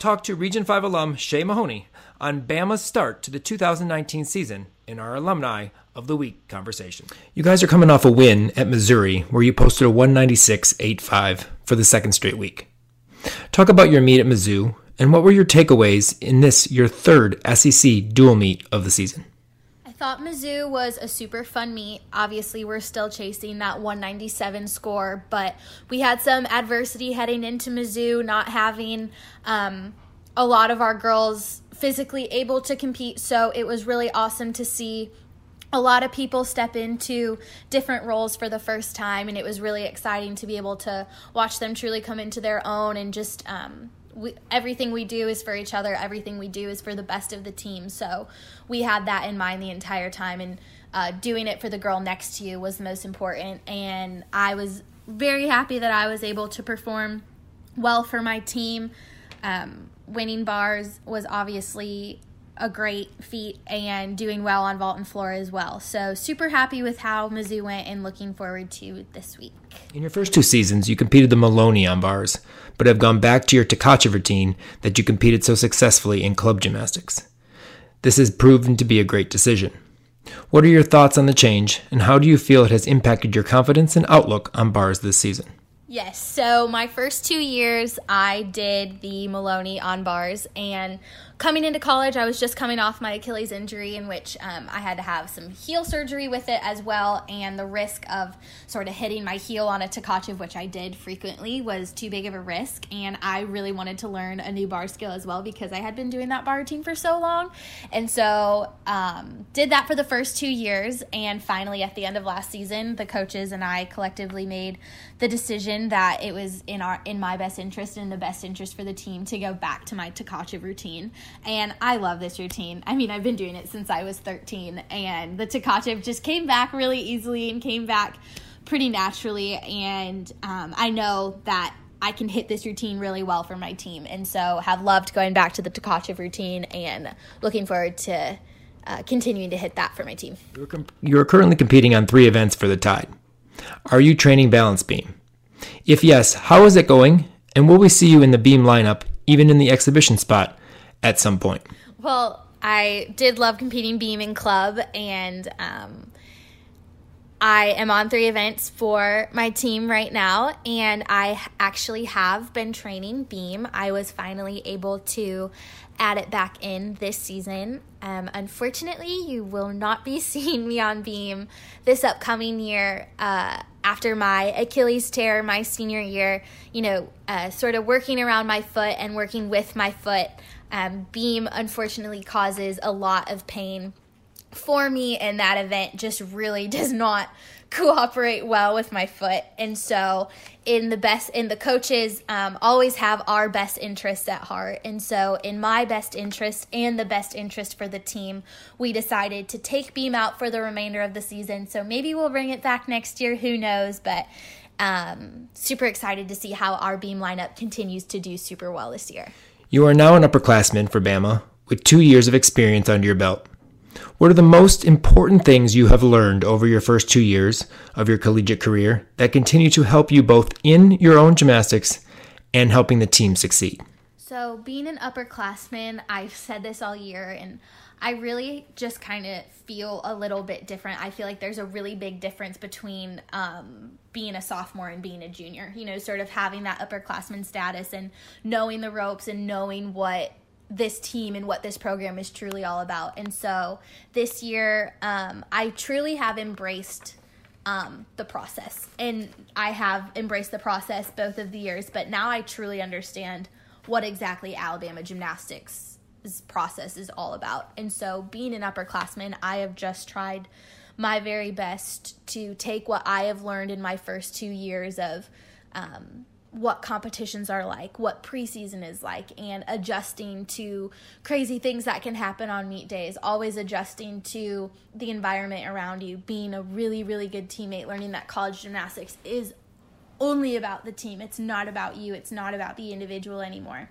talk to Region 5 alum Shay Mahoney on Bama's start to the 2019 season in our Alumni of the Week conversation. You guys are coming off a win at Missouri where you posted a 196.85 for the second straight week. Talk about your meet at Mizzou and what were your takeaways in this, your third SEC dual meet of the season? Thought Mizzou was a super fun meet. Obviously, we're still chasing that 197 score, but we had some adversity heading into Mizzou, not having um, a lot of our girls physically able to compete. So it was really awesome to see a lot of people step into different roles for the first time, and it was really exciting to be able to watch them truly come into their own and just um, we, everything we do is for each other. Everything we do is for the best of the team. So we had that in mind the entire time, and uh, doing it for the girl next to you was the most important. And I was very happy that I was able to perform well for my team. Um, winning bars was obviously a great feat and doing well on vault and floor as well. So super happy with how Mizzou went and looking forward to this week. In your first two seasons, you competed the Maloney on bars, but have gone back to your Tkachev routine that you competed so successfully in club gymnastics. This has proven to be a great decision. What are your thoughts on the change, and how do you feel it has impacted your confidence and outlook on bars this season? Yes, so my first two years, I did the Maloney on bars, and coming into college, I was just coming off my Achilles injury, in which um, I had to have some heel surgery with it as well. And the risk of sort of hitting my heel on a Tkachev, which I did frequently, was too big of a risk. And I really wanted to learn a new bar skill as well because I had been doing that bar routine for so long. And so, um, did that for the first two years. And finally, at the end of last season, the coaches and I collectively made the decision that it was in our in my best interest and the best interest for the team to go back to my Tkachev routine and I love this routine. I mean, I've been doing it since I was 13, and the Tkachev just came back really easily and came back pretty naturally. And um, I know that I can hit this routine really well for my team, and so have loved going back to the Tkachev routine and looking forward to uh, continuing to hit that for my team. You're, comp- you're currently competing on three events for the Tide. Are you training balance beam? If yes, how is it going? And will we see you in the beam lineup, even in the exhibition spot, at some point? Well, I did love competing beam in club, and um, I am on three events for my team right now, and I actually have been training beam. I was finally able to add it back in this season. Um, unfortunately, you will not be seeing me on beam this upcoming year. Uh, after my Achilles tear my senior year, you know, uh, sort of working around my foot and working with my foot um, beam unfortunately causes a lot of pain for me, and that event just really does not cooperate well with my foot. And so, in the best, in the coaches um, always have our best interests at heart. And so, in my best interest and the best interest for the team, we decided to take Beam out for the remainder of the season. So maybe we'll bring it back next year. Who knows? But um, super excited to see how our Beam lineup continues to do super well this year. You are now an upperclassman for Bama with two years of experience under your belt. What are the most important things you have learned over your first two years of your collegiate career that continue to help you both in your own gymnastics and helping the team succeed? So, being an upperclassman, I've said this all year, and I really just kind of feel a little bit different. I feel like there's a really big difference between um, being a sophomore and being a junior, you know, sort of having that upperclassman status and knowing the ropes and knowing what this team and what this program is truly all about. And so this year, um, I truly have embraced um, the process. And I have embraced the process both of the years, but now I truly understand what exactly Alabama gymnastics process is all about. And so, being an upperclassman, I have just tried my very best to take what I have learned in my first two years of um, what competitions are like, what preseason is like, and adjusting to crazy things that can happen on meet days, always adjusting to the environment around you, being a really, really good teammate, learning that college gymnastics is only about the team. It's not about you, it's not about the individual anymore.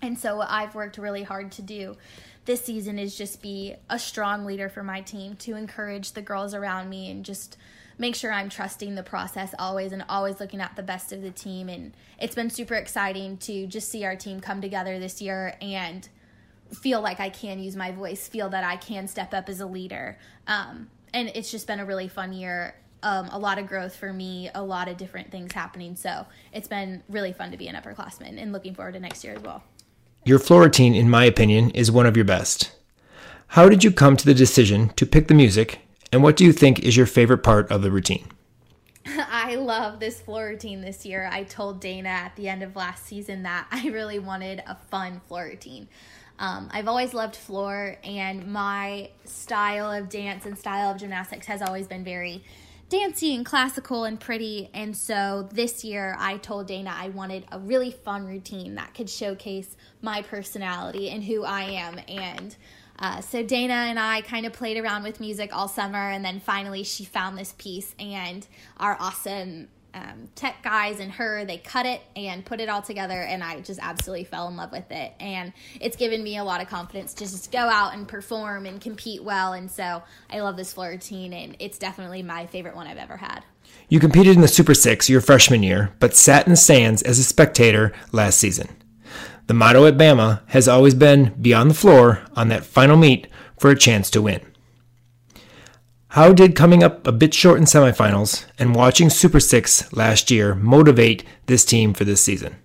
And so, what I've worked really hard to do this season is just be a strong leader for my team, to encourage the girls around me, and just make sure I'm trusting the process always and always looking at the best of the team. And it's been super exciting to just see our team come together this year and feel like I can use my voice, feel that I can step up as a leader. Um, and it's just been a really fun year. Um, a lot of growth for me, a lot of different things happening. So it's been really fun to be an upperclassman and looking forward to next year as well. Your floor routine, in my opinion, is one of your best. How did you come to the decision to pick the music and what do you think is your favorite part of the routine? I love this floor routine this year. I told Dana at the end of last season that I really wanted a fun floor routine. Um, I've always loved floor, and my style of dance and style of gymnastics has always been very dancey and classical and pretty. And so this year, I told Dana I wanted a really fun routine that could showcase my personality and who I am. And uh, so Dana and I kind of played around with music all summer, and then finally she found this piece, and our awesome um, tech guys and her they cut it and put it all together, and I just absolutely fell in love with it, and it's given me a lot of confidence to just go out and perform and compete well, and so I love this floor routine, and it's definitely my favorite one I've ever had. You competed in the Super Six your freshman year, but sat in the stands as a spectator last season. The motto at Bama has always been be on the floor on that final meet for a chance to win. How did coming up a bit short in semifinals and watching Super Six last year motivate this team for this season?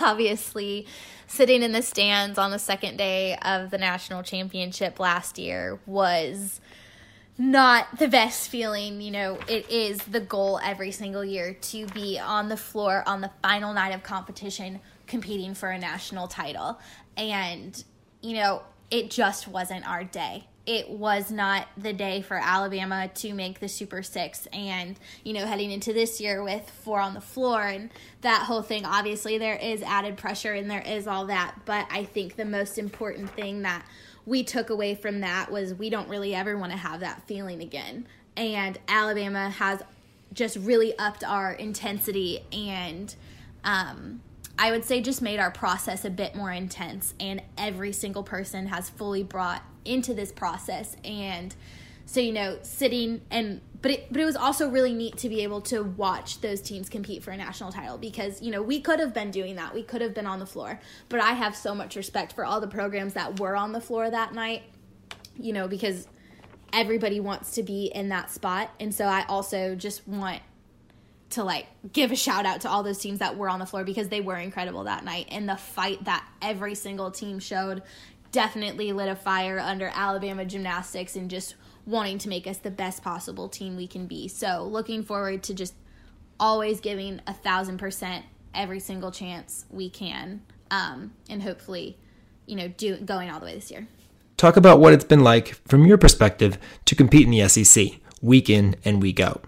Obviously, sitting in the stands on the second day of the national championship last year was not the best feeling. You know, it is the goal every single year to be on the floor on the final night of competition competing for a national title. And, you know, it just wasn't our day. It was not the day for Alabama to make the Super Six. And, you know, heading into this year with four on the floor and that whole thing, obviously, there is added pressure and there is all that. But I think the most important thing that we took away from that was we don't really ever want to have that feeling again. And Alabama has just really upped our intensity and um, I would say just made our process a bit more intense and every single person has fully brought into this process. And so you know sitting and but it but it was also really neat to be able to watch those teams compete for a national title because you know we could have been doing that. We could have been on the floor. But I have so much respect for all the programs that were on the floor that night you know because everybody wants to be in that spot. And so I also just want to like give a shout out to all those teams that were on the floor because they were incredible that night. And the fight that every single team showed definitely lit a fire under Alabama gymnastics and just wanting to make us the best possible team we can be. So looking forward to just always giving a thousand percent every single chance we can, um, and hopefully, you know, do going all the way this year. Talk about what it's been like from your perspective to compete in the SEC week in and week out.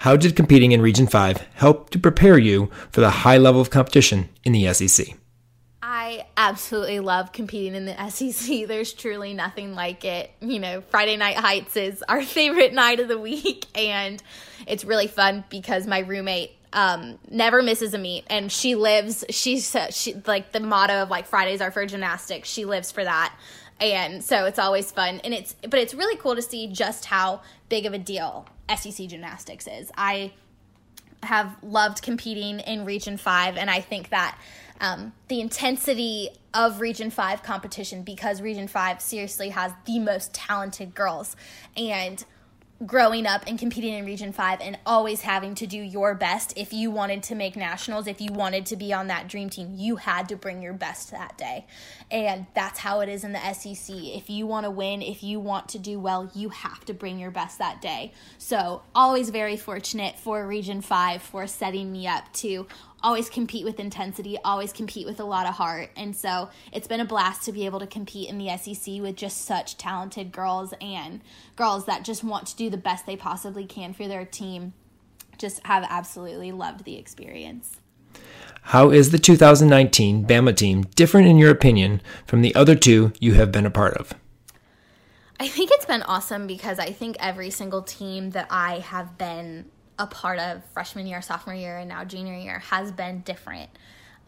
How did competing in Region 5 help to prepare you for the high level of competition in the SEC? I absolutely love competing in the SEC. There's truly nothing like it. You know, Friday Night Heights is our favorite night of the week, and it's really fun because my roommate um, never misses a meet, and she lives. She's she like the motto of like Fridays are for gymnastics. She lives for that, and so it's always fun. And it's but it's really cool to see just how big of a deal SEC gymnastics is. I have loved competing in Region 5, and I think that um, the intensity of Region 5 competition, because Region 5 seriously has the most talented girls, and growing up and competing in Region 5 and always having to do your best. If you wanted to make nationals, if you wanted to be on that dream team, you had to bring your best that day. And that's how it is in the SEC. If you want to win, if you want to do well, you have to bring your best that day. So, always very fortunate for Region 5 for setting me up to always compete with intensity, always compete with a lot of heart. And so it's been a blast to be able to compete in the SEC with just such talented girls and girls that just want to do the best they possibly can for their team. Just have absolutely loved the experience. How is the 2019 Bama team different, in your opinion, from the other two you have been a part of? I think it's been awesome because I think every single team that I have been a part of freshman year, sophomore year, and now junior year has been different.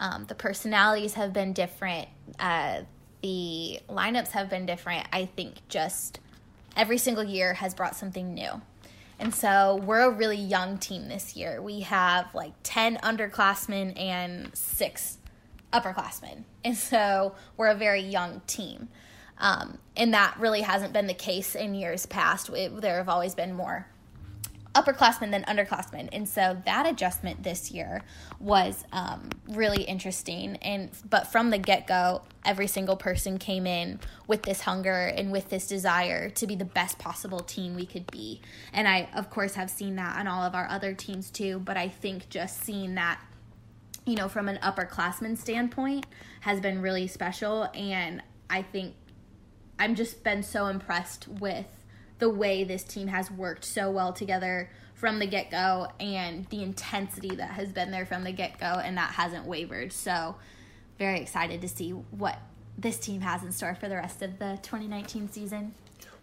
Um, the personalities have been different. Uh, the lineups have been different. I think just every single year has brought something new. And so we're a really young team this year. We have like 10 underclassmen and six upperclassmen. And so we're a very young team. Um, and that really hasn't been the case in years past. It, there have always been more upperclassmen than underclassmen. And so that adjustment this year was um, really interesting. And but from the get go, every single person came in with this hunger and with this desire to be the best possible team we could be. And I, of course, have seen that on all of our other teams too. But I think just seeing that, you know, from an upperclassman standpoint, has been really special. And I think I'm just been so impressed with the way this team has worked so well together from the get go and the intensity that has been there from the get go, and that hasn't wavered. So, very excited to see what this team has in store for the rest of the 2019 season.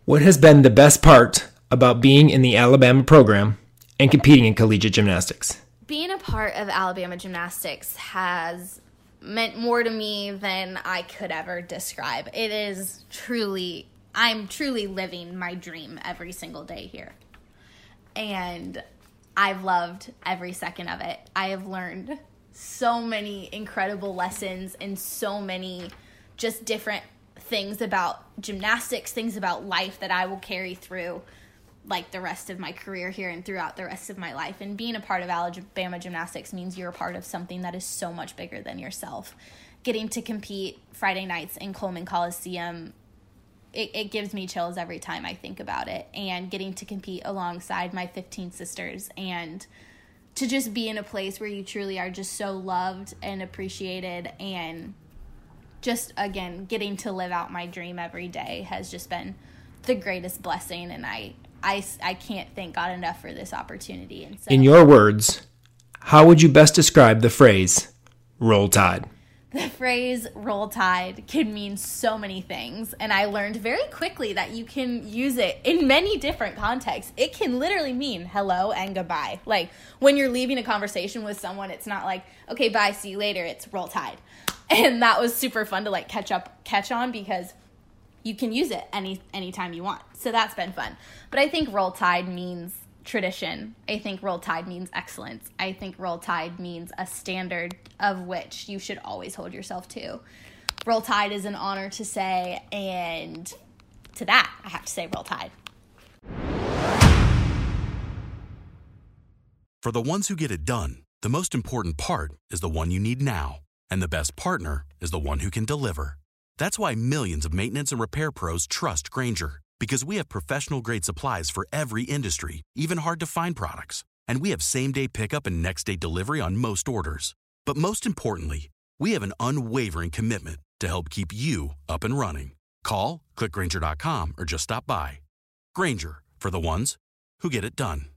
What has been the best part about being in the Alabama program and competing in collegiate gymnastics? Being a part of Alabama gymnastics has meant more to me than I could ever describe. It is truly I'm truly living my dream every single day here. And I've loved every second of it. I have learned so many incredible lessons and so many just different things about gymnastics, things about life that I will carry through like the rest of my career here and throughout the rest of my life. And being a part of Alabama gymnastics means you're a part of something that is so much bigger than yourself. Getting to compete Friday nights in Coleman Coliseum it, it gives me chills every time I think about it. And getting to compete alongside my 15 sisters and to just be in a place where you truly are just so loved and appreciated and just again getting to live out my dream every day has just been the greatest blessing and I I, I can't thank God enough for this opportunity. And so, in your words, how would you best describe the phrase "roll tide"? The phrase roll tide can mean so many things and i learned very quickly that you can use it in many different contexts. It can literally mean hello and goodbye. Like when you're leaving a conversation with someone it's not like okay bye see you later. It's roll tide. And that was super fun to like catch up catch on because you can use it any anytime you want. So that's been fun. But i think roll tide means tradition. I think roll tide means excellence. I think roll tide means a standard of which you should always hold yourself to. Roll tide is an honor to say, and to that, I have to say roll tide. For the ones who get it done, the most important part is the one you need now. And the best partner is the one who can deliver. That's why millions of maintenance and repair pros trust Grainger because we have professional grade supplies for every industry, even hard to find products. And we have same day pickup and next day delivery on most orders. But most importantly, we have an unwavering commitment to help keep you up and running. Call, clickgrainger.com, or just stop by. Grainger, for the ones who get it done.